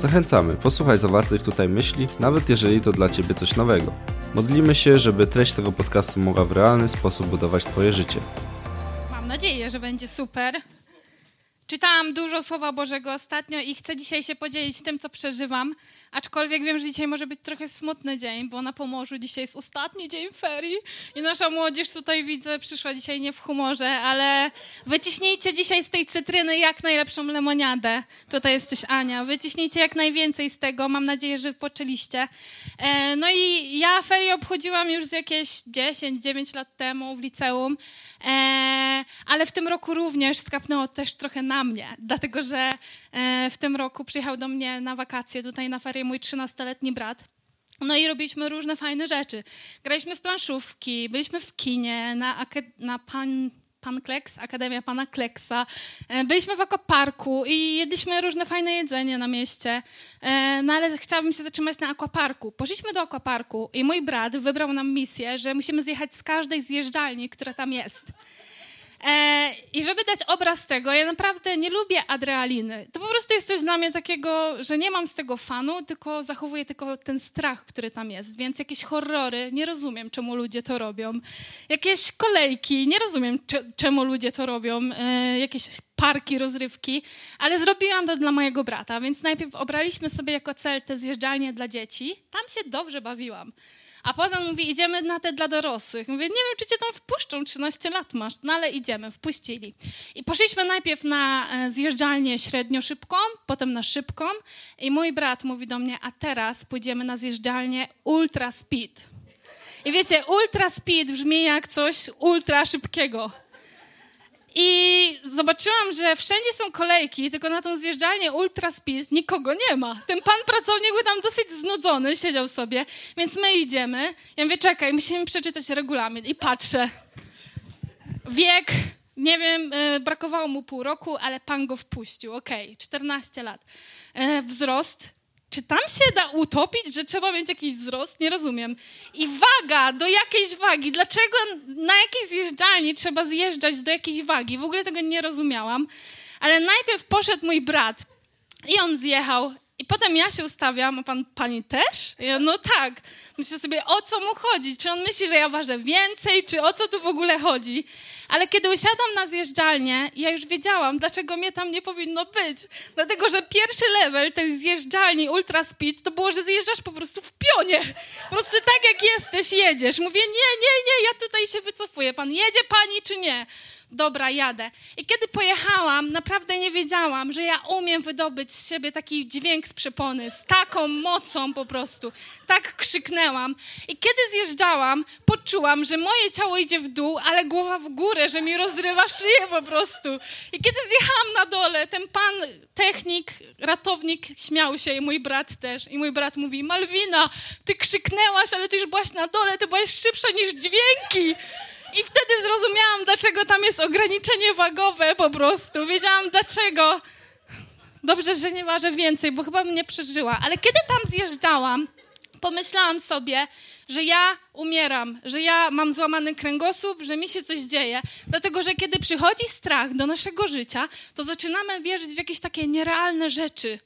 Zachęcamy, posłuchaj zawartych tutaj myśli, nawet jeżeli to dla Ciebie coś nowego. Modlimy się, żeby treść tego podcastu mogła w realny sposób budować Twoje życie. Mam nadzieję, że będzie super. Czytałam dużo Słowa Bożego ostatnio i chcę dzisiaj się podzielić tym, co przeżywam. Aczkolwiek wiem, że dzisiaj może być trochę smutny dzień, bo na Pomorzu dzisiaj jest ostatni dzień ferii i nasza młodzież tutaj widzę przyszła dzisiaj nie w humorze, ale wyciśnijcie dzisiaj z tej cytryny jak najlepszą lemoniadę. Tutaj jesteś Ania. Wyciśnijcie jak najwięcej z tego. Mam nadzieję, że poczęliście. E, no i ja ferie obchodziłam już z jakieś 10-9 lat temu w liceum, e, ale w tym roku również skapnęło też trochę na mnie, dlatego że e, w tym roku przyjechał do mnie na wakacje tutaj na mój 13-letni brat. No i robiliśmy różne fajne rzeczy. Graliśmy w planszówki, byliśmy w kinie, na, na pan, pan Kleks, Akademia Pana Kleksa. E, byliśmy w akwaparku i jedliśmy różne fajne jedzenie na mieście. E, no ale chciałabym się zatrzymać na akwaparku. Poszliśmy do akwaparku i mój brat wybrał nam misję, że musimy zjechać z każdej zjeżdżalni, która tam jest. E, I żeby dać obraz tego, ja naprawdę nie lubię adrenaliny. To po prostu jest coś dla mnie takiego, że nie mam z tego fanu, tylko zachowuję tylko ten strach, który tam jest. Więc jakieś horrory, nie rozumiem, czemu ludzie to robią. Jakieś kolejki, nie rozumiem, czemu ludzie to robią. E, jakieś parki, rozrywki, ale zrobiłam to dla mojego brata, więc najpierw obraliśmy sobie jako cel te zjeżdżalnie dla dzieci. Tam się dobrze bawiłam. A potem mówi, idziemy na te dla dorosłych. Mówię, nie wiem, czy cię tam wpuszczą, 13 lat masz, no ale idziemy, wpuścili. I poszliśmy najpierw na e, zjeżdżalnię średnio szybką, potem na szybką i mój brat mówi do mnie, a teraz pójdziemy na zjeżdżalnię ultra speed. I wiecie, ultra speed brzmi jak coś ultra szybkiego. I zobaczyłam, że wszędzie są kolejki, tylko na tą zjeżdżalnię Ultra Speed nikogo nie ma. Ten pan pracownik był tam dosyć znudzony, siedział sobie, więc my idziemy. Ja mówię, czekaj, musimy przeczytać regulamin. I patrzę. Wiek, nie wiem, e, brakowało mu pół roku, ale pan go wpuścił. Okej, okay, 14 lat. E, wzrost czy tam się da utopić, że trzeba mieć jakiś wzrost? Nie rozumiem. I waga do jakiejś wagi. Dlaczego na jakiej zjeżdżalni trzeba zjeżdżać do jakiejś wagi? W ogóle tego nie rozumiałam. Ale najpierw poszedł mój brat i on zjechał. I potem ja się ustawiam, a pan, pani też? Ja, no tak. Myślę sobie, o co mu chodzi? Czy on myśli, że ja ważę więcej, czy o co tu w ogóle chodzi? Ale kiedy usiadłam na zjeżdżalnię, ja już wiedziałam, dlaczego mnie tam nie powinno być. Dlatego, że pierwszy level tej zjeżdżalni Ultra Speed to było, że zjeżdżasz po prostu w pionie. Po prostu tak jak jesteś, jedziesz. Mówię, nie, nie, nie, ja tutaj się wycofuję. Pan jedzie, pani czy nie? Dobra, jadę. I kiedy pojechałam, naprawdę nie wiedziałam, że ja umiem wydobyć z siebie taki dźwięk z przepony, z taką mocą po prostu. Tak krzyknęłam. I kiedy zjeżdżałam, poczułam, że moje ciało idzie w dół, ale głowa w górę, że mi rozrywa szyję po prostu. I kiedy zjechałam na dole, ten pan technik, ratownik śmiał się i mój brat też. I mój brat mówi, Malwina, ty krzyknęłaś, ale ty już byłaś na dole, ty byłaś szybsza niż dźwięki. I wtedy zrozumiałam, dlaczego tam jest ograniczenie wagowe po prostu. Wiedziałam dlaczego. Dobrze, że nie ważę więcej, bo chyba bym nie przeżyła. Ale kiedy tam zjeżdżałam, pomyślałam sobie, że ja umieram, że ja mam złamany kręgosłup, że mi się coś dzieje. Dlatego, że kiedy przychodzi strach do naszego życia, to zaczynamy wierzyć w jakieś takie nierealne rzeczy.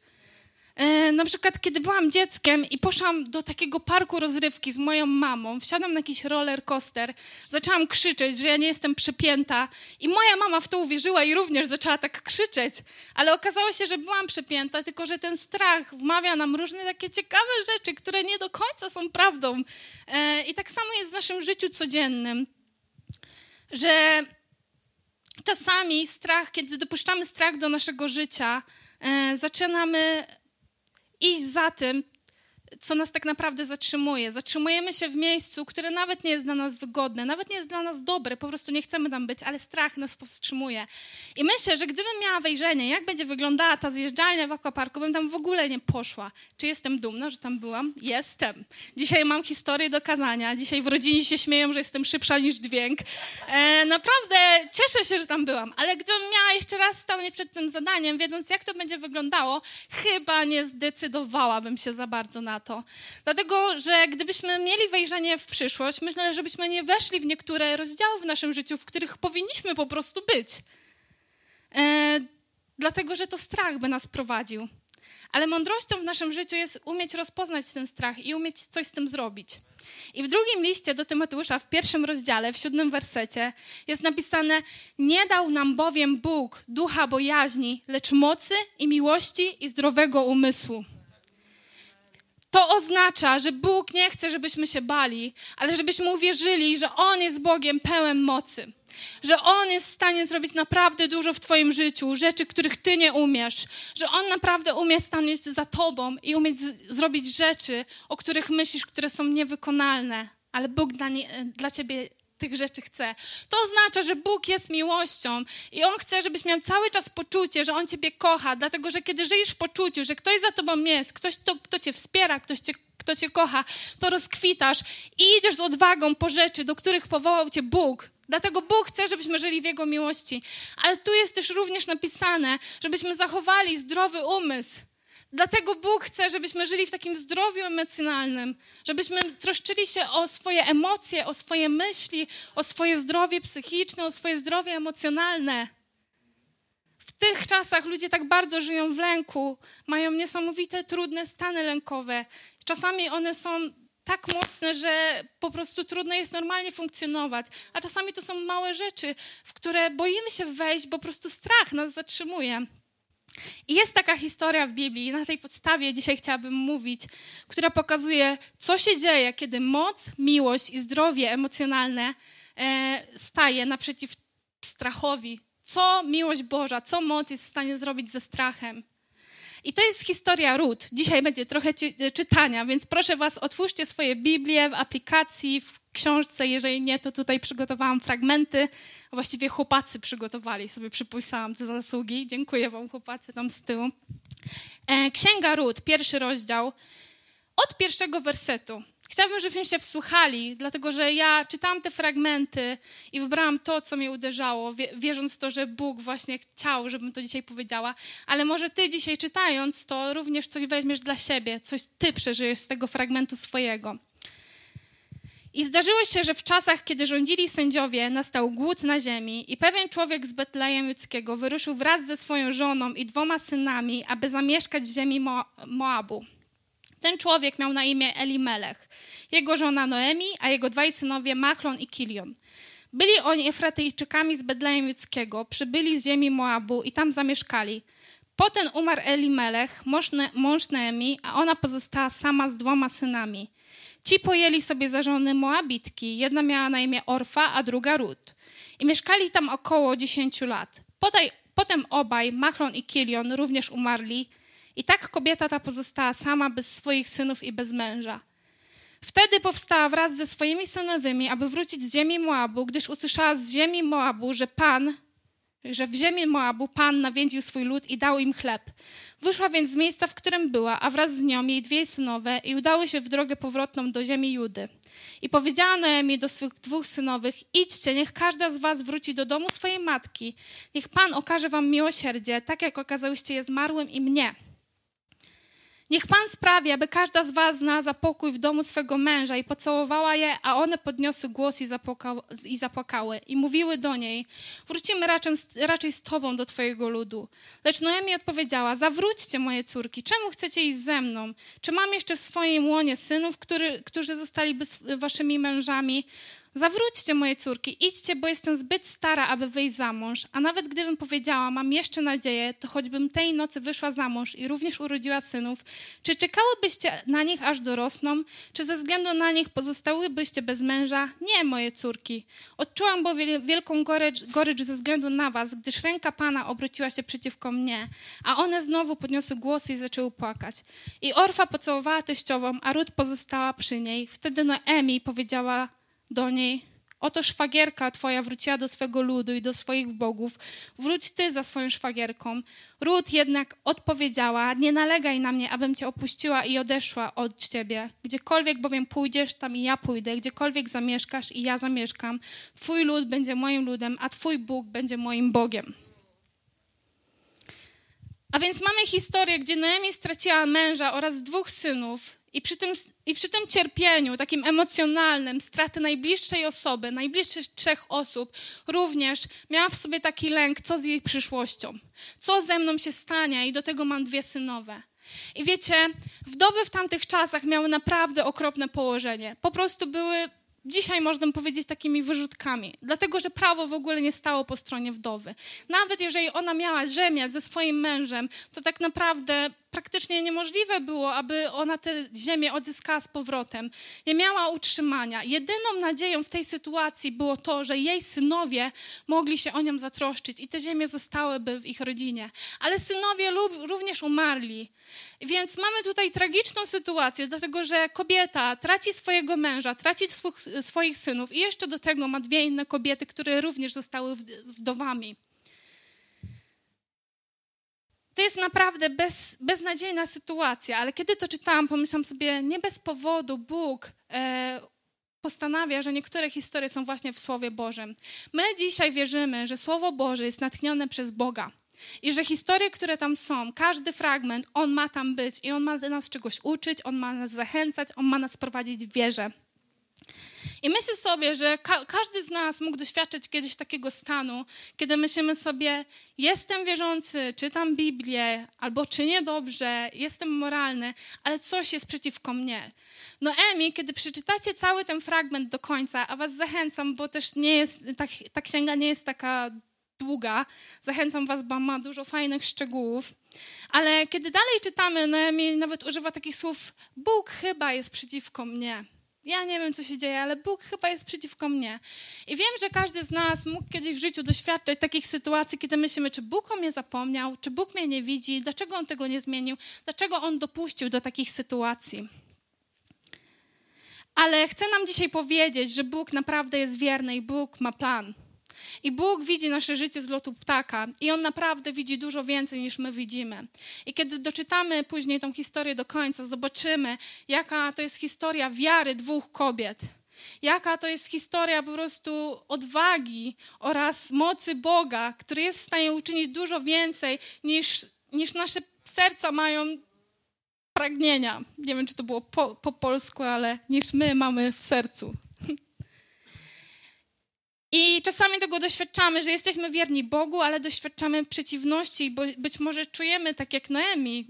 E, na przykład, kiedy byłam dzieckiem i poszłam do takiego parku rozrywki z moją mamą, wsiadłam na jakiś roller coaster, zaczęłam krzyczeć, że ja nie jestem przepięta i moja mama w to uwierzyła i również zaczęła tak krzyczeć. Ale okazało się, że byłam przepięta, tylko że ten strach wmawia nam różne takie ciekawe rzeczy, które nie do końca są prawdą. E, I tak samo jest w naszym życiu codziennym, że czasami strach, kiedy dopuszczamy strach do naszego życia, e, zaczynamy iść za tym, co nas tak naprawdę zatrzymuje. Zatrzymujemy się w miejscu, które nawet nie jest dla nas wygodne, nawet nie jest dla nas dobre, po prostu nie chcemy tam być, ale strach nas powstrzymuje. I myślę, że gdybym miała wejrzenie, jak będzie wyglądała ta zjeżdżalnia w akwaparku, bym tam w ogóle nie poszła. Czy jestem dumna, że tam byłam? Jestem. Dzisiaj mam historię do kazania. Dzisiaj w rodzinie się śmieją, że jestem szybsza niż dźwięk. E, naprawdę cieszę się, że tam byłam, ale gdybym miała jeszcze raz stanąć przed tym zadaniem, wiedząc jak to będzie wyglądało, chyba nie zdecydowałabym się za bardzo na to. Dlatego, że gdybyśmy mieli wejrzenie w przyszłość, myślę, żebyśmy nie weszli w niektóre rozdziały w naszym życiu, w których powinniśmy po prostu być. E, dlatego, że to strach by nas prowadził. Ale mądrością w naszym życiu jest umieć rozpoznać ten strach i umieć coś z tym zrobić. I w drugim liście do Tymoteusza, w pierwszym rozdziale, w siódmym wersecie, jest napisane: Nie dał nam bowiem Bóg ducha bojaźni, lecz mocy i miłości i zdrowego umysłu. To oznacza, że Bóg nie chce, żebyśmy się bali, ale żebyśmy uwierzyli, że On jest Bogiem pełen mocy. Że On jest w stanie zrobić naprawdę dużo w Twoim życiu, rzeczy, których Ty nie umiesz. Że On naprawdę umie stanąć za Tobą i umieć zrobić rzeczy, o których myślisz, które są niewykonalne. Ale Bóg dla, nie, dla Ciebie tych rzeczy chce. To oznacza, że Bóg jest miłością i On chce, żebyś miał cały czas poczucie, że On Ciebie kocha, dlatego że kiedy żyjesz w poczuciu, że ktoś za Tobą jest, ktoś, to, kto Cię wspiera, ktoś cię, kto Cię kocha, to rozkwitasz i idziesz z odwagą po rzeczy, do których powołał Cię Bóg. Dlatego Bóg chce, żebyśmy żyli w Jego miłości. Ale tu jest też również napisane, żebyśmy zachowali zdrowy umysł. Dlatego Bóg chce, żebyśmy żyli w takim zdrowiu emocjonalnym, żebyśmy troszczyli się o swoje emocje, o swoje myśli, o swoje zdrowie psychiczne, o swoje zdrowie emocjonalne. W tych czasach ludzie tak bardzo żyją w lęku, mają niesamowite, trudne stany lękowe. Czasami one są tak mocne, że po prostu trudno jest normalnie funkcjonować. A czasami to są małe rzeczy, w które boimy się wejść, bo po prostu strach nas zatrzymuje. I jest taka historia w Biblii, na tej podstawie dzisiaj chciałabym mówić, która pokazuje, co się dzieje, kiedy moc, miłość i zdrowie emocjonalne e, staje naprzeciw strachowi. Co miłość Boża, co moc jest w stanie zrobić ze strachem. I to jest historia Rut. Dzisiaj będzie trochę czytania, więc proszę Was, otwórzcie swoje Biblię w aplikacji, w książce. Jeżeli nie, to tutaj przygotowałam fragmenty. Właściwie chłopacy przygotowali, sobie przypisałam te zasługi. Dziękuję Wam, chłopacy, tam z tyłu. E, Księga Rut, pierwszy rozdział, od pierwszego wersetu. Chciałabym, żebyśmy się wsłuchali, dlatego że ja czytałam te fragmenty i wybrałam to, co mnie uderzało, wierząc w to, że Bóg właśnie chciał, żebym to dzisiaj powiedziała. Ale może ty dzisiaj czytając to również coś weźmiesz dla siebie, coś ty przeżyjesz z tego fragmentu swojego. I zdarzyło się, że w czasach, kiedy rządzili sędziowie, nastał głód na ziemi i pewien człowiek z Betlejem Judzkiego wyruszył wraz ze swoją żoną i dwoma synami, aby zamieszkać w ziemi Moabu. Ten człowiek miał na imię Elimelech, jego żona Noemi, a jego dwaj synowie Machlon i Kilion. Byli oni Efratyjczykami z Bedlejem Judzkiego, przybyli z ziemi Moabu i tam zamieszkali. Potem umarł Elimelech, mąż Noemi, a ona pozostała sama z dwoma synami. Ci pojęli sobie za żony Moabitki, jedna miała na imię Orfa, a druga Rut. I mieszkali tam około dziesięciu lat. Potem obaj, Machlon i Kilion, również umarli, i tak kobieta ta pozostała sama bez swoich synów i bez męża. Wtedy powstała wraz ze swoimi synowymi, aby wrócić z ziemi Moabu, gdyż usłyszała z ziemi Moabu, że Pan, że w ziemi Moabu Pan nawiędził swój lud i dał im chleb. Wyszła więc z miejsca, w którym była, a wraz z nią jej dwie synowe i udały się w drogę powrotną do ziemi Judy. I powiedziała Noemi do swych dwóch synowych, idźcie, niech każda z was wróci do domu swojej matki. Niech Pan okaże wam miłosierdzie, tak jak okazałyście je zmarłym i mnie. Niech Pan sprawi, aby każda z was znalazła pokój w domu swego męża i pocałowała je, a one podniosły głos i, zapłaka, i zapłakały. I mówiły do niej, wrócimy raczej, raczej z tobą do twojego ludu. Lecz Noemi odpowiedziała, zawróćcie moje córki, czemu chcecie iść ze mną? Czy mam jeszcze w swoim łonie synów, który, którzy zostaliby waszymi mężami? Zawróćcie, moje córki, idźcie, bo jestem zbyt stara, aby wyjść za mąż. A nawet gdybym powiedziała, mam jeszcze nadzieję, to choćbym tej nocy wyszła za mąż i również urodziła synów, czy czekałybyście na nich, aż dorosną? Czy ze względu na nich pozostałybyście bez męża? Nie, moje córki. Odczułam bowiem wielką gorycz, gorycz ze względu na was, gdyż ręka Pana obróciła się przeciwko mnie. A one znowu podniosły głosy i zaczęły płakać. I Orfa pocałowała teściową, a Rut pozostała przy niej. Wtedy Noemi powiedziała do niej: Oto szwagierka twoja wróciła do swego ludu i do swoich bogów. Wróć ty za swoją szwagierką. Ród jednak odpowiedziała: Nie nalegaj na mnie, abym cię opuściła i odeszła od ciebie. Gdziekolwiek bowiem pójdziesz, tam i ja pójdę. Gdziekolwiek zamieszkasz, i ja zamieszkam. Twój lud będzie moim ludem, a twój Bóg będzie moim Bogiem. A więc mamy historię, gdzie Noemi straciła męża oraz dwóch synów i przy, tym, I przy tym cierpieniu, takim emocjonalnym, straty najbliższej osoby, najbliższych trzech osób, również miała w sobie taki lęk, co z jej przyszłością, co ze mną się stanie, i do tego mam dwie synowe. I wiecie, wdowy w tamtych czasach miały naprawdę okropne położenie. Po prostu były dzisiaj można powiedzieć takimi wyrzutkami, dlatego że prawo w ogóle nie stało po stronie wdowy. Nawet jeżeli ona miała ziemię ze swoim mężem, to tak naprawdę praktycznie niemożliwe było, aby ona tę ziemię odzyskała z powrotem. Nie miała utrzymania. Jedyną nadzieją w tej sytuacji było to, że jej synowie mogli się o nią zatroszczyć i te ziemie zostałyby w ich rodzinie. Ale synowie również umarli. Więc mamy tutaj tragiczną sytuację, dlatego że kobieta traci swojego męża, traci swoich synów i jeszcze do tego ma dwie inne kobiety, które również zostały wdowami. To jest naprawdę bez, beznadziejna sytuacja, ale kiedy to czytałam, pomyślałam sobie, nie bez powodu Bóg e, postanawia, że niektóre historie są właśnie w Słowie Bożym. My dzisiaj wierzymy, że Słowo Boże jest natchnione przez Boga. I że historie, które tam są, każdy fragment, on ma tam być i on ma nas czegoś uczyć, on ma nas zachęcać, on ma nas prowadzić w wierze. I myślę sobie, że ka każdy z nas mógł doświadczyć kiedyś takiego stanu, kiedy myślimy sobie, jestem wierzący, czytam Biblię, albo czynię dobrze, jestem moralny, ale coś jest przeciwko mnie. No Emi, kiedy przeczytacie cały ten fragment do końca, a was zachęcam, bo też nie jest, ta, ta księga nie jest taka długa, zachęcam was, bo ma dużo fajnych szczegółów, ale kiedy dalej czytamy, Noemi nawet używa takich słów, Bóg chyba jest przeciwko mnie. Ja nie wiem, co się dzieje, ale Bóg chyba jest przeciwko mnie. I wiem, że każdy z nas mógł kiedyś w życiu doświadczać takich sytuacji, kiedy myślimy, czy Bóg o mnie zapomniał, czy Bóg mnie nie widzi, dlaczego On tego nie zmienił, dlaczego On dopuścił do takich sytuacji. Ale chcę nam dzisiaj powiedzieć, że Bóg naprawdę jest wierny i Bóg ma plan. I Bóg widzi nasze życie z lotu ptaka i On naprawdę widzi dużo więcej niż my widzimy. I kiedy doczytamy później tą historię do końca, zobaczymy, jaka to jest historia wiary dwóch kobiet. Jaka to jest historia po prostu odwagi oraz mocy Boga, który jest w stanie uczynić dużo więcej niż, niż nasze serca mają pragnienia. Nie wiem, czy to było po, po polsku, ale niż my mamy w sercu. I czasami tego doświadczamy, że jesteśmy wierni Bogu, ale doświadczamy przeciwności, bo być może czujemy tak jak Noemi,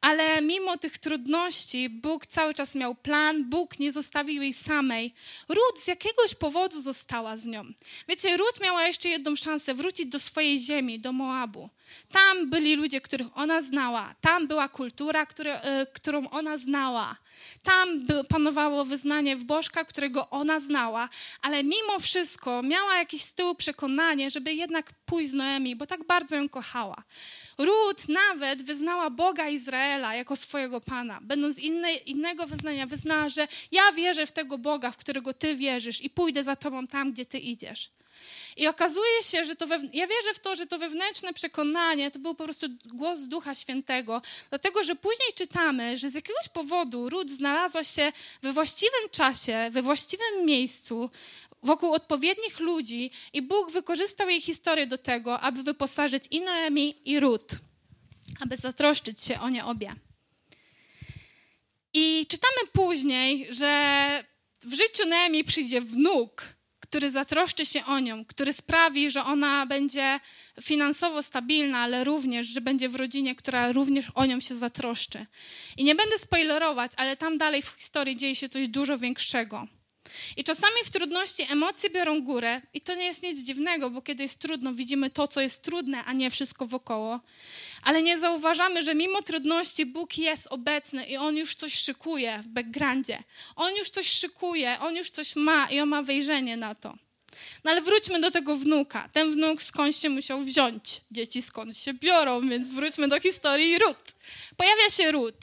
ale mimo tych trudności Bóg cały czas miał plan, Bóg nie zostawił jej samej. Ród z jakiegoś powodu została z nią. Wiecie, Ród miała jeszcze jedną szansę wrócić do swojej ziemi, do Moabu. Tam byli ludzie, których ona znała, tam była kultura, które, którą ona znała. Tam panowało wyznanie w Bożka, którego ona znała, ale mimo wszystko miała jakieś z tyłu przekonanie, żeby jednak pójść z Noemi, bo tak bardzo ją kochała. Ród nawet wyznała Boga Izraela jako swojego Pana. Będąc inne, innego wyznania, wyznała, że ja wierzę w tego Boga, w którego Ty wierzysz i pójdę za Tobą tam, gdzie Ty idziesz. I okazuje się, że to ja wierzę w to, że to wewnętrzne przekonanie to był po prostu głos Ducha Świętego, dlatego że później czytamy, że z jakiegoś powodu Ród znalazła się we właściwym czasie, we właściwym miejscu, wokół odpowiednich ludzi i Bóg wykorzystał jej historię do tego, aby wyposażyć i Noemi, i Ród, aby zatroszczyć się o nie obie. I czytamy później, że w życiu Noemi przyjdzie wnuk, który zatroszczy się o nią, który sprawi, że ona będzie finansowo stabilna, ale również, że będzie w rodzinie, która również o nią się zatroszczy. I nie będę spoilerować, ale tam dalej w historii dzieje się coś dużo większego. I czasami w trudności emocje biorą górę i to nie jest nic dziwnego, bo kiedy jest trudno, widzimy to, co jest trudne, a nie wszystko wokoło. Ale nie zauważamy, że mimo trudności Bóg jest obecny i On już coś szykuje w backgroundzie. On już coś szykuje, On już coś ma i On ma wejrzenie na to. No ale wróćmy do tego wnuka. Ten wnuk skąd się musiał wziąć? Dzieci skąd się biorą, więc wróćmy do historii Rut. Pojawia się Rut.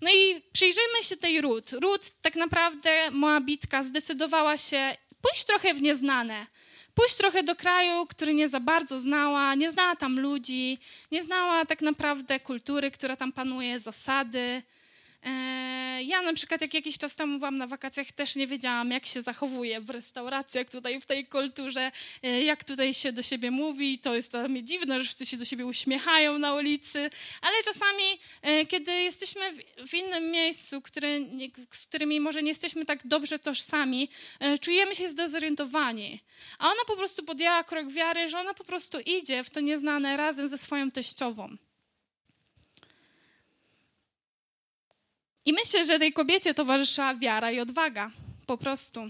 No i przyjrzyjmy się tej Rut. Rut tak naprawdę, Moabitka, zdecydowała się pójść trochę w nieznane. Pójść trochę do kraju, który nie za bardzo znała, nie znała tam ludzi, nie znała tak naprawdę kultury, która tam panuje, zasady. E, ja na przykład, jak jakiś czas temu byłam na wakacjach, też nie wiedziałam, jak się zachowuje w restauracjach tutaj, w tej kulturze, e, jak tutaj się do siebie mówi. To jest dla mnie dziwne, że wszyscy się do siebie uśmiechają na ulicy, ale czasami, e, kiedy jesteśmy w innym miejscu, który, z którymi może nie jesteśmy tak dobrze tożsami, czujemy się zdezorientowani. A ona po prostu podjęła krok wiary, że ona po prostu idzie w to nieznane razem ze swoją teściową. I myślę, że tej kobiecie towarzyszyła wiara i odwaga, po prostu.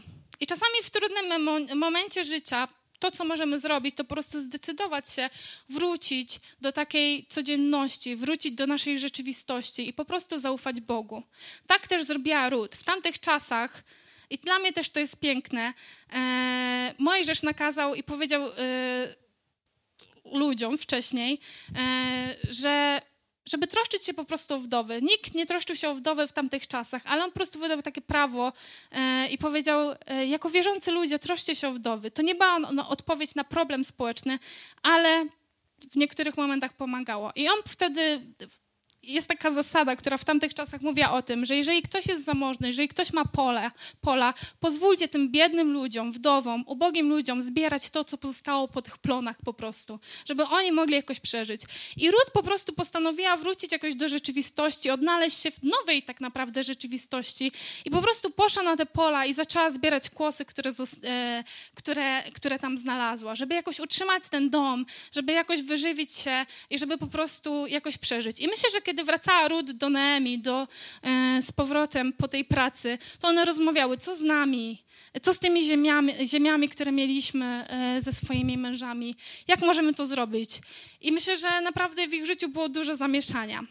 I czasami w trudnym momencie życia to, co możemy zrobić, to po prostu zdecydować się wrócić do takiej codzienności, wrócić do naszej rzeczywistości i po prostu zaufać Bogu. Tak też zrobiła Ruth. W tamtych czasach, i dla mnie też to jest piękne, e, Mojżesz nakazał i powiedział e, ludziom wcześniej, e, że żeby troszczyć się po prostu o wdowy. Nikt nie troszczył się o wdowy w tamtych czasach, ale on po prostu wydał takie prawo e, i powiedział, e, jako wierzący ludzie, troszcie się o wdowy. To nie była no, odpowiedź na problem społeczny, ale w niektórych momentach pomagało. I on wtedy jest taka zasada, która w tamtych czasach mówiła o tym, że jeżeli ktoś jest zamożny, jeżeli ktoś ma pole, pola, pozwólcie tym biednym ludziom, wdowom, ubogim ludziom zbierać to, co pozostało po tych plonach po prostu, żeby oni mogli jakoś przeżyć. I Ruth po prostu postanowiła wrócić jakoś do rzeczywistości, odnaleźć się w nowej tak naprawdę rzeczywistości i po prostu poszła na te pola i zaczęła zbierać kłosy, które, e, które, które tam znalazła, żeby jakoś utrzymać ten dom, żeby jakoś wyżywić się i żeby po prostu jakoś przeżyć. I myślę, że kiedy wracała Rud do Neemi, do, e, z powrotem po tej pracy, to one rozmawiały, co z nami, co z tymi ziemiami, ziemiami, które mieliśmy e, ze swoimi mężami, jak możemy to zrobić. I myślę, że naprawdę w ich życiu było dużo zamieszania.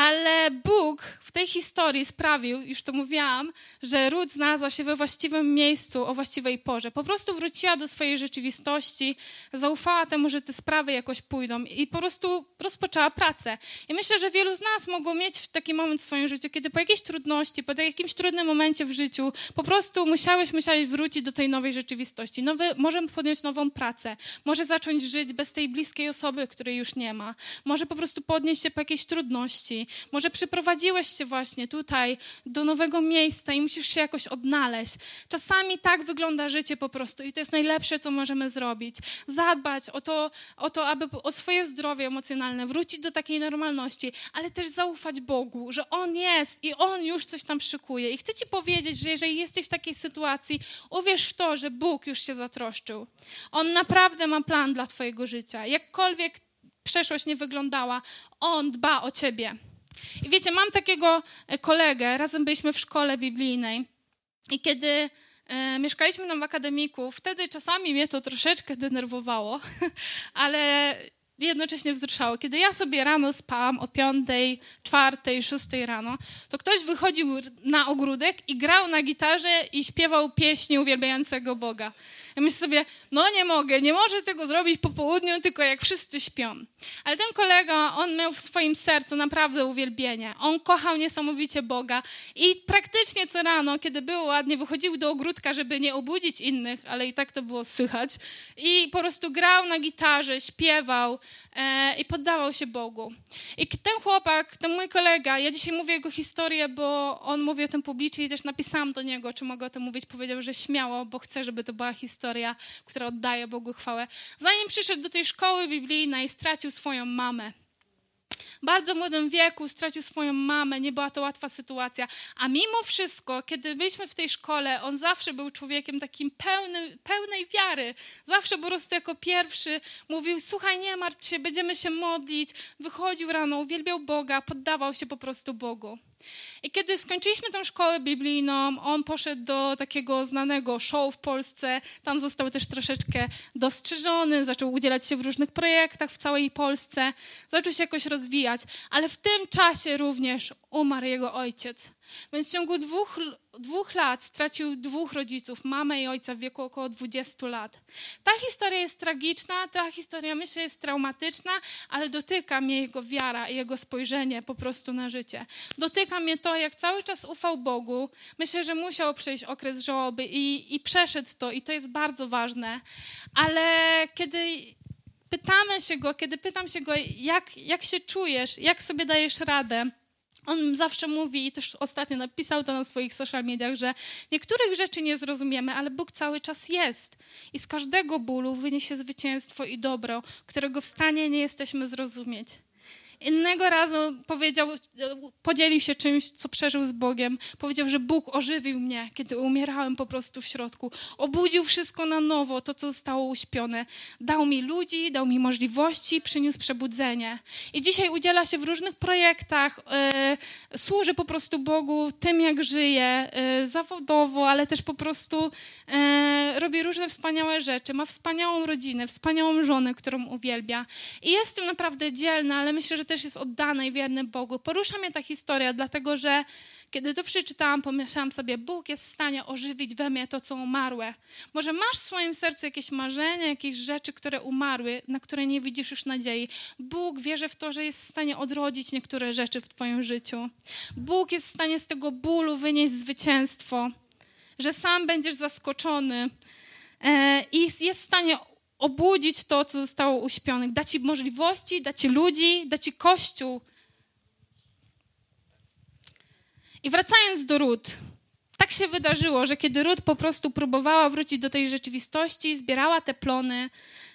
Ale Bóg w tej historii sprawił, już to mówiłam, że Ruth znalazła się we właściwym miejscu o właściwej porze. Po prostu wróciła do swojej rzeczywistości, zaufała temu, że te sprawy jakoś pójdą i po prostu rozpoczęła pracę. I myślę, że wielu z nas mogło mieć taki moment w swoim życiu, kiedy po jakiejś trudności, po jakimś trudnym momencie w życiu, po prostu musiałeś, musiałeś wrócić do tej nowej rzeczywistości. Nowy, możemy podjąć nową pracę, może zacząć żyć bez tej bliskiej osoby, której już nie ma, może po prostu podnieść się po jakiejś trudności, może przyprowadziłeś się właśnie tutaj do nowego miejsca i musisz się jakoś odnaleźć. Czasami tak wygląda życie po prostu i to jest najlepsze, co możemy zrobić. Zadbać o to, o to aby o swoje zdrowie emocjonalne, wrócić do takiej normalności, ale też zaufać Bogu, że On jest i On już coś tam szykuje. I chcę Ci powiedzieć, że jeżeli jesteś w takiej sytuacji, uwierz w to, że Bóg już się zatroszczył. On naprawdę ma plan dla Twojego życia. Jakkolwiek przeszłość nie wyglądała, On dba o Ciebie. I wiecie, mam takiego e, kolegę, razem byliśmy w szkole biblijnej i kiedy e, mieszkaliśmy tam w akademiku, wtedy czasami mnie to troszeczkę denerwowało, ale jednocześnie wzruszało. Kiedy ja sobie rano spałam o piątej, czwartej, szóstej rano, to ktoś wychodził na ogródek i grał na gitarze i śpiewał pieśni uwielbiającego Boga. Ja myślę sobie, no nie mogę, nie może tego zrobić po południu, tylko jak wszyscy śpią. Ale ten kolega, on miał w swoim sercu naprawdę uwielbienie. On kochał niesamowicie Boga i praktycznie co rano, kiedy było ładnie, wychodził do ogródka, żeby nie obudzić innych, ale i tak to było słychać. I po prostu grał na gitarze, śpiewał e, i poddawał się Bogu. I ten chłopak, ten mój kolega, ja dzisiaj mówię jego historię, bo on mówi o tym publicznie i też napisałam do niego, czy mogę o tym mówić. Powiedział, że śmiało, bo chcę, żeby to była historia historia, która oddaje Bogu chwałę. Zanim przyszedł do tej szkoły biblijnej, stracił swoją mamę. W bardzo młodym wieku stracił swoją mamę, nie była to łatwa sytuacja. A mimo wszystko, kiedy byliśmy w tej szkole, on zawsze był człowiekiem takim pełny, pełnej wiary. Zawsze po prostu jako pierwszy mówił: Słuchaj, nie martw się, będziemy się modlić. Wychodził rano, uwielbiał Boga, poddawał się po prostu Bogu. I kiedy skończyliśmy tę szkołę biblijną, on poszedł do takiego znanego show w Polsce. Tam został też troszeczkę dostrzeżony, zaczął udzielać się w różnych projektach w całej Polsce, zaczął się jakoś rozwijać, ale w tym czasie również umarł jego ojciec. Więc w ciągu dwóch, dwóch lat stracił dwóch rodziców, mamę i ojca w wieku około 20 lat. Ta historia jest tragiczna, ta historia myślę jest traumatyczna, ale dotyka mnie jego wiara i jego spojrzenie po prostu na życie. Dotyka mnie to, jak cały czas ufał Bogu. Myślę, że musiał przejść okres żałoby i, i przeszedł to i to jest bardzo ważne. Ale kiedy pytamy się go, kiedy pytam się go, jak, jak się czujesz, jak sobie dajesz radę, on zawsze mówi i też ostatnio napisał to na swoich social mediach, że niektórych rzeczy nie zrozumiemy, ale Bóg cały czas jest. I z każdego bólu wyniesie zwycięstwo i dobro, którego w stanie nie jesteśmy zrozumieć. Innego razu powiedział, podzielił się czymś, co przeżył z Bogiem. Powiedział, że Bóg ożywił mnie, kiedy umierałem po prostu w środku. Obudził wszystko na nowo, to, co zostało uśpione. Dał mi ludzi, dał mi możliwości, przyniósł przebudzenie. I dzisiaj udziela się w różnych projektach, yy, służy po prostu Bogu tym, jak żyje, yy, zawodowo, ale też po prostu yy, robi różne wspaniałe rzeczy. Ma wspaniałą rodzinę, wspaniałą żonę, którą uwielbia. I jest tym naprawdę dzielna, ale myślę, że też jest oddany i wierny Bogu. Porusza mnie ta historia, dlatego że kiedy to przeczytałam, pomyślałam sobie, Bóg jest w stanie ożywić we mnie to, co umarłe. Może masz w swoim sercu jakieś marzenia, jakieś rzeczy, które umarły, na które nie widzisz już nadziei. Bóg wierzy w to, że jest w stanie odrodzić niektóre rzeczy w Twoim życiu. Bóg jest w stanie z tego bólu wynieść zwycięstwo, że sam będziesz zaskoczony e, i jest w stanie obudzić to, co zostało uśpione, da ci możliwości, da ci ludzi, da ci kościół. I wracając do Ród, tak się wydarzyło, że kiedy Ród po prostu próbowała wrócić do tej rzeczywistości, zbierała te plony,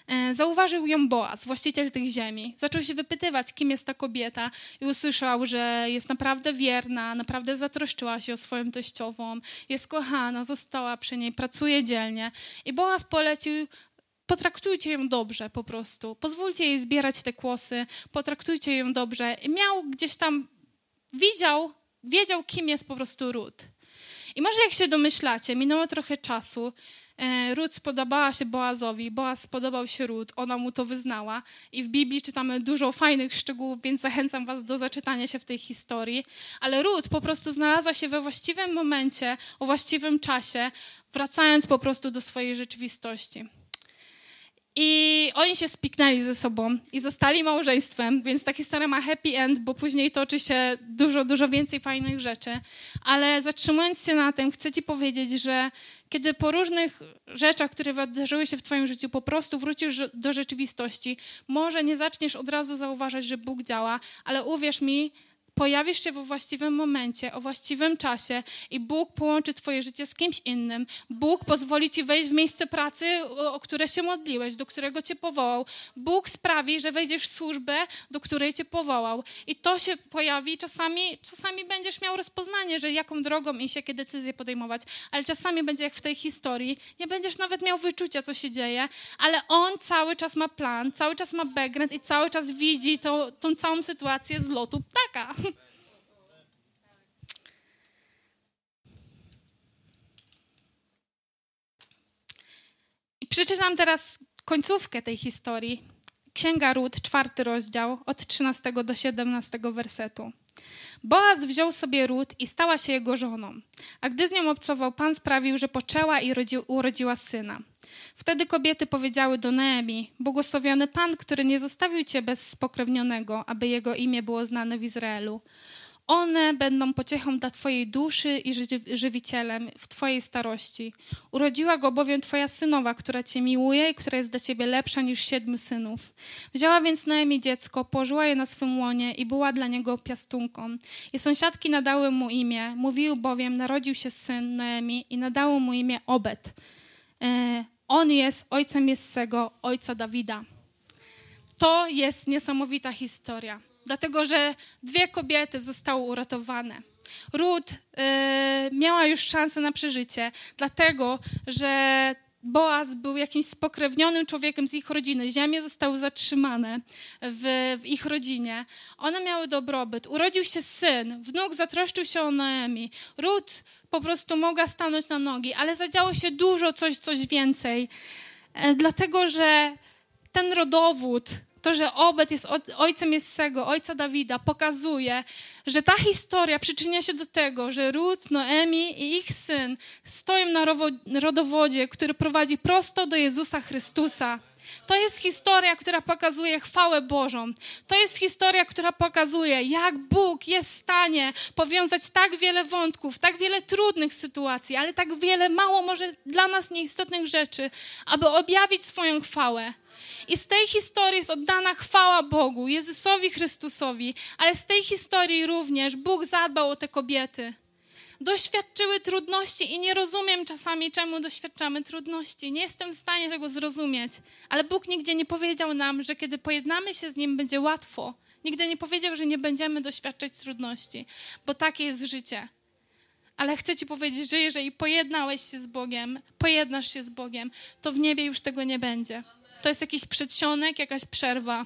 e, zauważył ją Boaz, właściciel tych ziemi. Zaczął się wypytywać, kim jest ta kobieta i usłyszał, że jest naprawdę wierna, naprawdę zatroszczyła się o swoją teściową, jest kochana, została przy niej, pracuje dzielnie. I Boaz polecił potraktujcie ją dobrze po prostu. Pozwólcie jej zbierać te kłosy, potraktujcie ją dobrze. Miał gdzieś tam, widział, wiedział, kim jest po prostu Ród. I może jak się domyślacie, minęło trochę czasu, e, Ród spodobała się Boazowi, Boaz spodobał się Ród, ona mu to wyznała i w Biblii czytamy dużo fajnych szczegółów, więc zachęcam was do zaczytania się w tej historii. Ale Ród po prostu znalazła się we właściwym momencie, o właściwym czasie, wracając po prostu do swojej rzeczywistości. I oni się spiknęli ze sobą i zostali małżeństwem, więc ta historia ma happy end, bo później toczy się dużo, dużo więcej fajnych rzeczy. Ale zatrzymując się na tym, chcę Ci powiedzieć, że kiedy po różnych rzeczach, które wydarzyły się w Twoim życiu, po prostu wrócisz do rzeczywistości, może nie zaczniesz od razu zauważać, że Bóg działa, ale uwierz mi, pojawisz się we właściwym momencie, o właściwym czasie i Bóg połączy Twoje życie z kimś innym. Bóg pozwoli Ci wejść w miejsce pracy, o które się modliłeś, do którego Cię powołał. Bóg sprawi, że wejdziesz w służbę, do której Cię powołał. I to się pojawi. Czasami, czasami będziesz miał rozpoznanie, że jaką drogą iść, jakie decyzje podejmować, ale czasami będzie jak w tej historii. Nie będziesz nawet miał wyczucia, co się dzieje, ale On cały czas ma plan, cały czas ma background i cały czas widzi to, tą całą sytuację z lotu ptaka. I przeczytam teraz końcówkę tej historii. Księga Ród, czwarty rozdział, od 13 do 17 wersetu. Boaz wziął sobie Ród i stała się jego żoną. A gdy z nią obcował, Pan sprawił, że poczęła i rodzi, urodziła syna. Wtedy kobiety powiedziały do Neemi, błogosławiony Pan, który nie zostawił cię bez spokrewnionego, aby jego imię było znane w Izraelu. One będą pociechą dla Twojej duszy i żywicielem w Twojej starości. Urodziła go bowiem Twoja synowa, która Cię miłuje i która jest dla Ciebie lepsza niż siedmiu synów. Wzięła więc Noemi dziecko, położyła je na swym łonie i była dla niego piastunką. I sąsiadki nadały mu imię. Mówił bowiem, narodził się syn Noemi i nadało mu imię Obed. E, on jest ojcem Jessego, ojca Dawida. To jest niesamowita historia dlatego że dwie kobiety zostały uratowane. Ruth y, miała już szansę na przeżycie, dlatego że Boaz był jakimś spokrewnionym człowiekiem z ich rodziny. Ziemie zostały zatrzymane w, w, ich rodzinie. One miały dobrobyt. Urodził się syn. Wnuk zatroszczył się o Noemi. Ród po prostu mogła stanąć na nogi, ale zadziało się dużo coś, coś więcej. E, dlatego, że ten rodowód, to, że Obed jest ojcem Jessego, ojca Dawida, pokazuje, że ta historia przyczynia się do tego, że Ruth, Noemi i ich syn stoją na rodowodzie, który prowadzi prosto do Jezusa Chrystusa. To jest historia, która pokazuje chwałę Bożą. To jest historia, która pokazuje, jak Bóg jest w stanie powiązać tak wiele wątków, tak wiele trudnych sytuacji, ale tak wiele mało może dla nas nieistotnych rzeczy, aby objawić swoją chwałę. I z tej historii jest oddana chwała Bogu, Jezusowi Chrystusowi, ale z tej historii również Bóg zadbał o te kobiety. Doświadczyły trudności i nie rozumiem czasami, czemu doświadczamy trudności. Nie jestem w stanie tego zrozumieć, ale Bóg nigdzie nie powiedział nam, że kiedy pojednamy się z Nim, będzie łatwo. Nigdy nie powiedział, że nie będziemy doświadczać trudności, bo takie jest życie. Ale chcę Ci powiedzieć, że jeżeli pojednałeś się z Bogiem, pojednasz się z Bogiem, to w niebie już tego nie będzie to jest jakiś przedsionek, jakaś przerwa.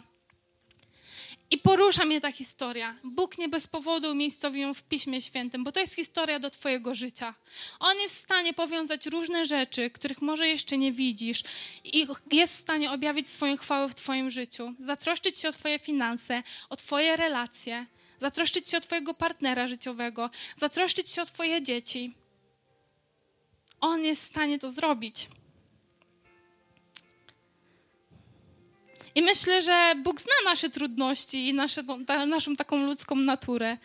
I porusza mnie ta historia. Bóg nie bez powodu umiejscowił ją w Piśmie Świętym, bo to jest historia do Twojego życia. On jest w stanie powiązać różne rzeczy, których może jeszcze nie widzisz, i jest w stanie objawić swoją chwałę w Twoim życiu, zatroszczyć się o Twoje finanse, o Twoje relacje, zatroszczyć się o Twojego partnera życiowego, zatroszczyć się o Twoje dzieci. On jest w stanie to zrobić. I myślę, że Bóg zna nasze trudności i nasze, ta, naszą taką ludzką naturę.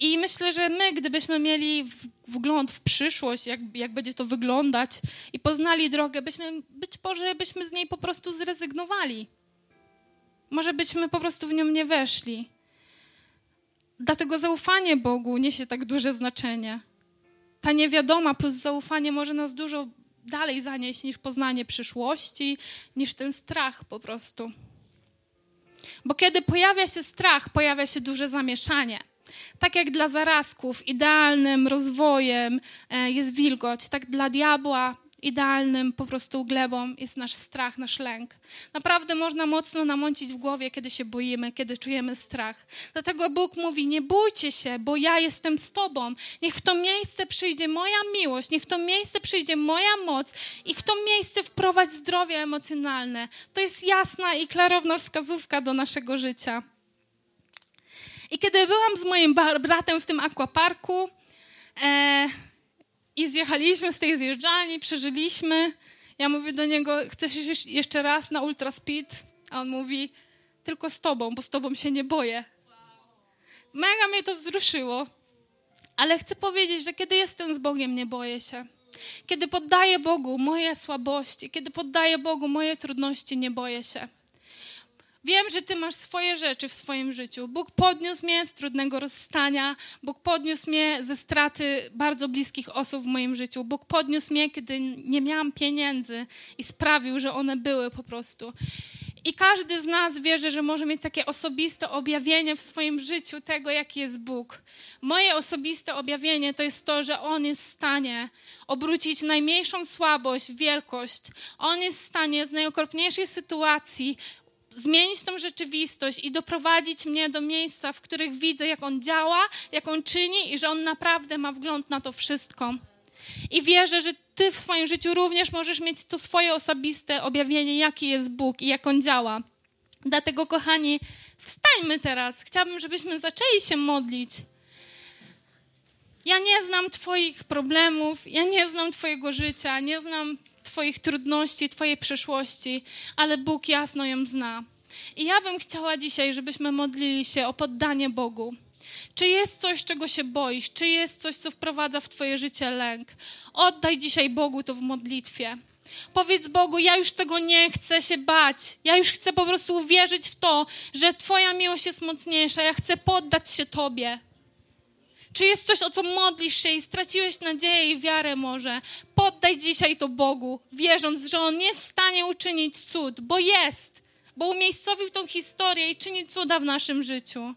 I myślę, że my, gdybyśmy mieli wgląd w przyszłość, jak, jak będzie to wyglądać i poznali drogę, byśmy, być może byśmy z niej po prostu zrezygnowali. Może byśmy po prostu w nią nie weszli. Dlatego zaufanie Bogu niesie tak duże znaczenie. Ta niewiadoma plus zaufanie może nas dużo dalej zanieść niż poznanie przyszłości, niż ten strach po prostu. Bo kiedy pojawia się strach, pojawia się duże zamieszanie. Tak jak dla zarazków idealnym rozwojem e, jest wilgoć, tak dla diabła idealnym po prostu glebą jest nasz strach, nasz lęk. Naprawdę można mocno namącić w głowie, kiedy się boimy, kiedy czujemy strach. Dlatego Bóg mówi: Nie bójcie się, bo ja jestem z Tobą. Niech w to miejsce przyjdzie moja miłość, niech w to miejsce przyjdzie moja moc i w to miejsce wprowadź zdrowie emocjonalne. To jest jasna i klarowna wskazówka do naszego życia. I kiedy byłam z moim bratem w tym aquaparku, e, i zjechaliśmy z tej zjeżdżalni, przeżyliśmy. Ja mówię do niego, chcesz jeszcze raz na ultra speed? A on mówi, tylko z tobą, bo z tobą się nie boję. Mega mnie to wzruszyło. Ale chcę powiedzieć, że kiedy jestem z Bogiem, nie boję się. Kiedy poddaję Bogu moje słabości, kiedy poddaję Bogu moje trudności, nie boję się. Wiem, że Ty masz swoje rzeczy w swoim życiu. Bóg podniósł mnie z trudnego rozstania, Bóg podniósł mnie ze straty bardzo bliskich osób w moim życiu. Bóg podniósł mnie, kiedy nie miałam pieniędzy i sprawił, że one były po prostu. I każdy z nas wierzy, że może mieć takie osobiste objawienie w swoim życiu tego, jaki jest Bóg. Moje osobiste objawienie to jest to, że On jest w stanie obrócić najmniejszą słabość w wielkość. On jest w stanie z najokropniejszej sytuacji zmienić tą rzeczywistość i doprowadzić mnie do miejsca, w których widzę, jak On działa, jak On czyni i że On naprawdę ma wgląd na to wszystko. I wierzę, że Ty w swoim życiu również możesz mieć to swoje osobiste objawienie, jaki jest Bóg i jak On działa. Dlatego, kochani, wstańmy teraz. Chciałabym, żebyśmy zaczęli się modlić. Ja nie znam Twoich problemów, ja nie znam Twojego życia, nie znam Twoich trudności, Twojej przeszłości, ale Bóg jasno ją zna. I ja bym chciała dzisiaj, żebyśmy modlili się o poddanie Bogu. Czy jest coś, czego się boisz? Czy jest coś, co wprowadza w Twoje życie lęk? Oddaj dzisiaj Bogu to w modlitwie. Powiedz Bogu, ja już tego nie chcę się bać. Ja już chcę po prostu uwierzyć w to, że Twoja miłość jest mocniejsza. Ja chcę poddać się Tobie. Czy jest coś, o co modlisz się i straciłeś nadzieję i wiarę może? Poddaj dzisiaj to Bogu, wierząc, że On jest w stanie uczynić cud, bo jest, bo umiejscowił tą historię i czyni cuda w naszym życiu.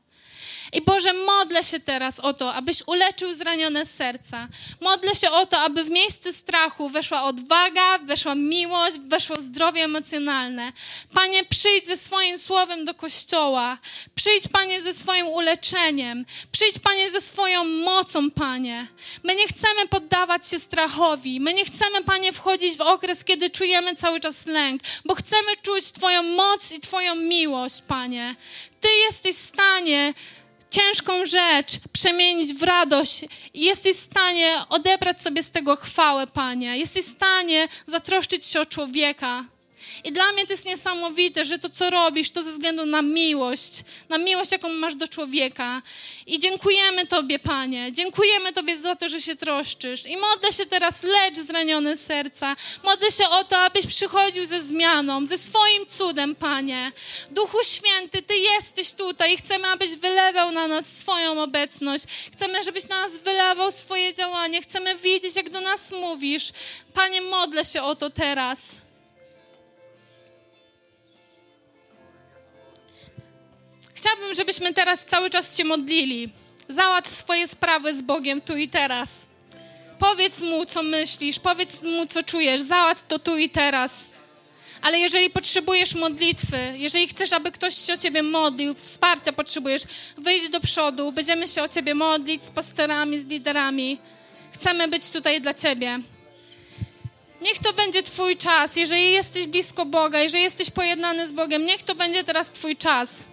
I Boże, modlę się teraz o to, abyś uleczył zranione serca. Modlę się o to, aby w miejsce strachu weszła odwaga, weszła miłość, weszło zdrowie emocjonalne. Panie, przyjdź ze swoim słowem do kościoła. Przyjdź, Panie, ze swoim uleczeniem. Przyjdź, Panie, ze swoją mocą, Panie. My nie chcemy poddawać się strachowi. My nie chcemy, Panie, wchodzić w okres, kiedy czujemy cały czas lęk, bo chcemy czuć Twoją moc i Twoją miłość, Panie. Ty jesteś w stanie ciężką rzecz przemienić w radość i jesteś w stanie odebrać sobie z tego chwałę, Panie. Jesteś w stanie zatroszczyć się o człowieka. I dla mnie to jest niesamowite, że to, co robisz, to ze względu na miłość, na miłość, jaką masz do człowieka. I dziękujemy Tobie, Panie. Dziękujemy Tobie za to, że się troszczysz. I modlę się teraz, lecz zranione serca. Modlę się o to, abyś przychodził ze zmianą, ze swoim cudem, Panie. Duchu Święty, Ty jesteś tutaj i chcemy, abyś wylewał na nas swoją obecność. Chcemy, żebyś na nas wylewał swoje działanie. Chcemy wiedzieć, jak do nas mówisz. Panie, modlę się o to teraz. Chciałabym, żebyśmy teraz cały czas się modlili. Załatw swoje sprawy z Bogiem tu i teraz. Powiedz mu, co myślisz, powiedz mu, co czujesz, załatw to tu i teraz. Ale jeżeli potrzebujesz modlitwy, jeżeli chcesz, aby ktoś się o ciebie modlił, wsparcia potrzebujesz, wyjdź do przodu, będziemy się o ciebie modlić z pastorami, z liderami. Chcemy być tutaj dla ciebie. Niech to będzie Twój czas. Jeżeli jesteś blisko Boga, jeżeli jesteś pojednany z Bogiem, niech to będzie teraz Twój czas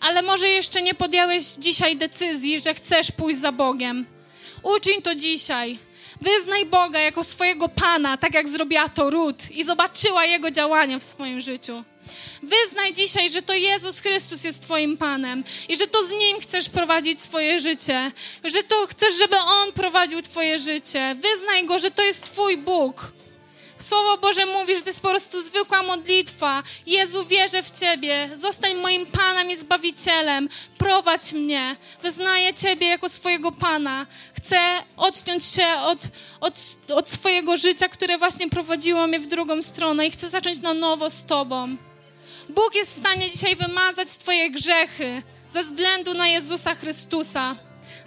ale może jeszcze nie podjąłeś dzisiaj decyzji, że chcesz pójść za Bogiem. Uczyń to dzisiaj. Wyznaj Boga jako swojego Pana, tak jak zrobiła to Rut i zobaczyła Jego działania w swoim życiu. Wyznaj dzisiaj, że to Jezus Chrystus jest Twoim Panem i że to z Nim chcesz prowadzić swoje życie, że to chcesz, żeby On prowadził Twoje życie. Wyznaj Go, że to jest Twój Bóg. Słowo Boże mówi, że to jest po prostu zwykła modlitwa. Jezu, wierzę w Ciebie. Zostań moim Panem i Zbawicielem. Prowadź mnie. Wyznaję Ciebie jako swojego Pana. Chcę odciąć się od, od, od swojego życia, które właśnie prowadziło mnie w drugą stronę i chcę zacząć na nowo z Tobą. Bóg jest w stanie dzisiaj wymazać Twoje grzechy ze względu na Jezusa Chrystusa.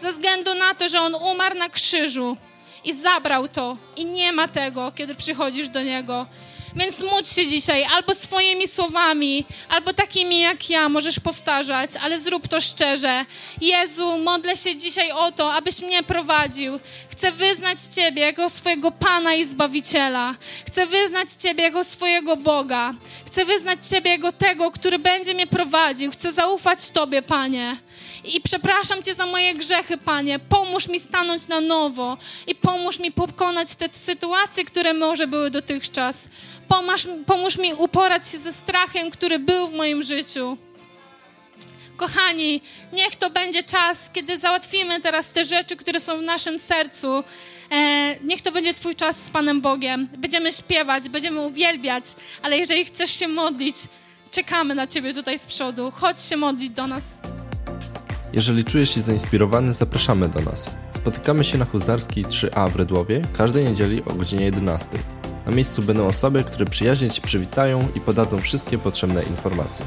Ze względu na to, że On umarł na krzyżu i zabrał to i nie ma tego, kiedy przychodzisz do Niego. Więc módl się dzisiaj albo swoimi słowami, albo takimi jak ja możesz powtarzać, ale zrób to szczerze. Jezu, modlę się dzisiaj o to, abyś mnie prowadził. Chcę wyznać Ciebie jako swojego Pana i Zbawiciela. Chcę wyznać Ciebie jako swojego Boga. Chcę wyznać Ciebie jako tego, który będzie mnie prowadził. Chcę zaufać Tobie, Panie. I przepraszam Cię za moje grzechy, Panie. Pomóż mi stanąć na nowo i pomóż mi pokonać te sytuacje, które może były dotychczas. Pomóż, pomóż mi uporać się ze strachem, który był w moim życiu. Kochani, niech to będzie czas, kiedy załatwimy teraz te rzeczy, które są w naszym sercu. E, niech to będzie Twój czas z Panem Bogiem. Będziemy śpiewać, będziemy uwielbiać, ale jeżeli chcesz się modlić, czekamy na Ciebie tutaj z przodu. Chodź się modlić do nas. Jeżeli czujesz się zainspirowany, zapraszamy do nas. Spotykamy się na Huzarskiej 3A w Redłowie każdej niedzieli o godzinie 11. Na miejscu będą osoby, które przyjaźnie Ci przywitają i podadzą wszystkie potrzebne informacje.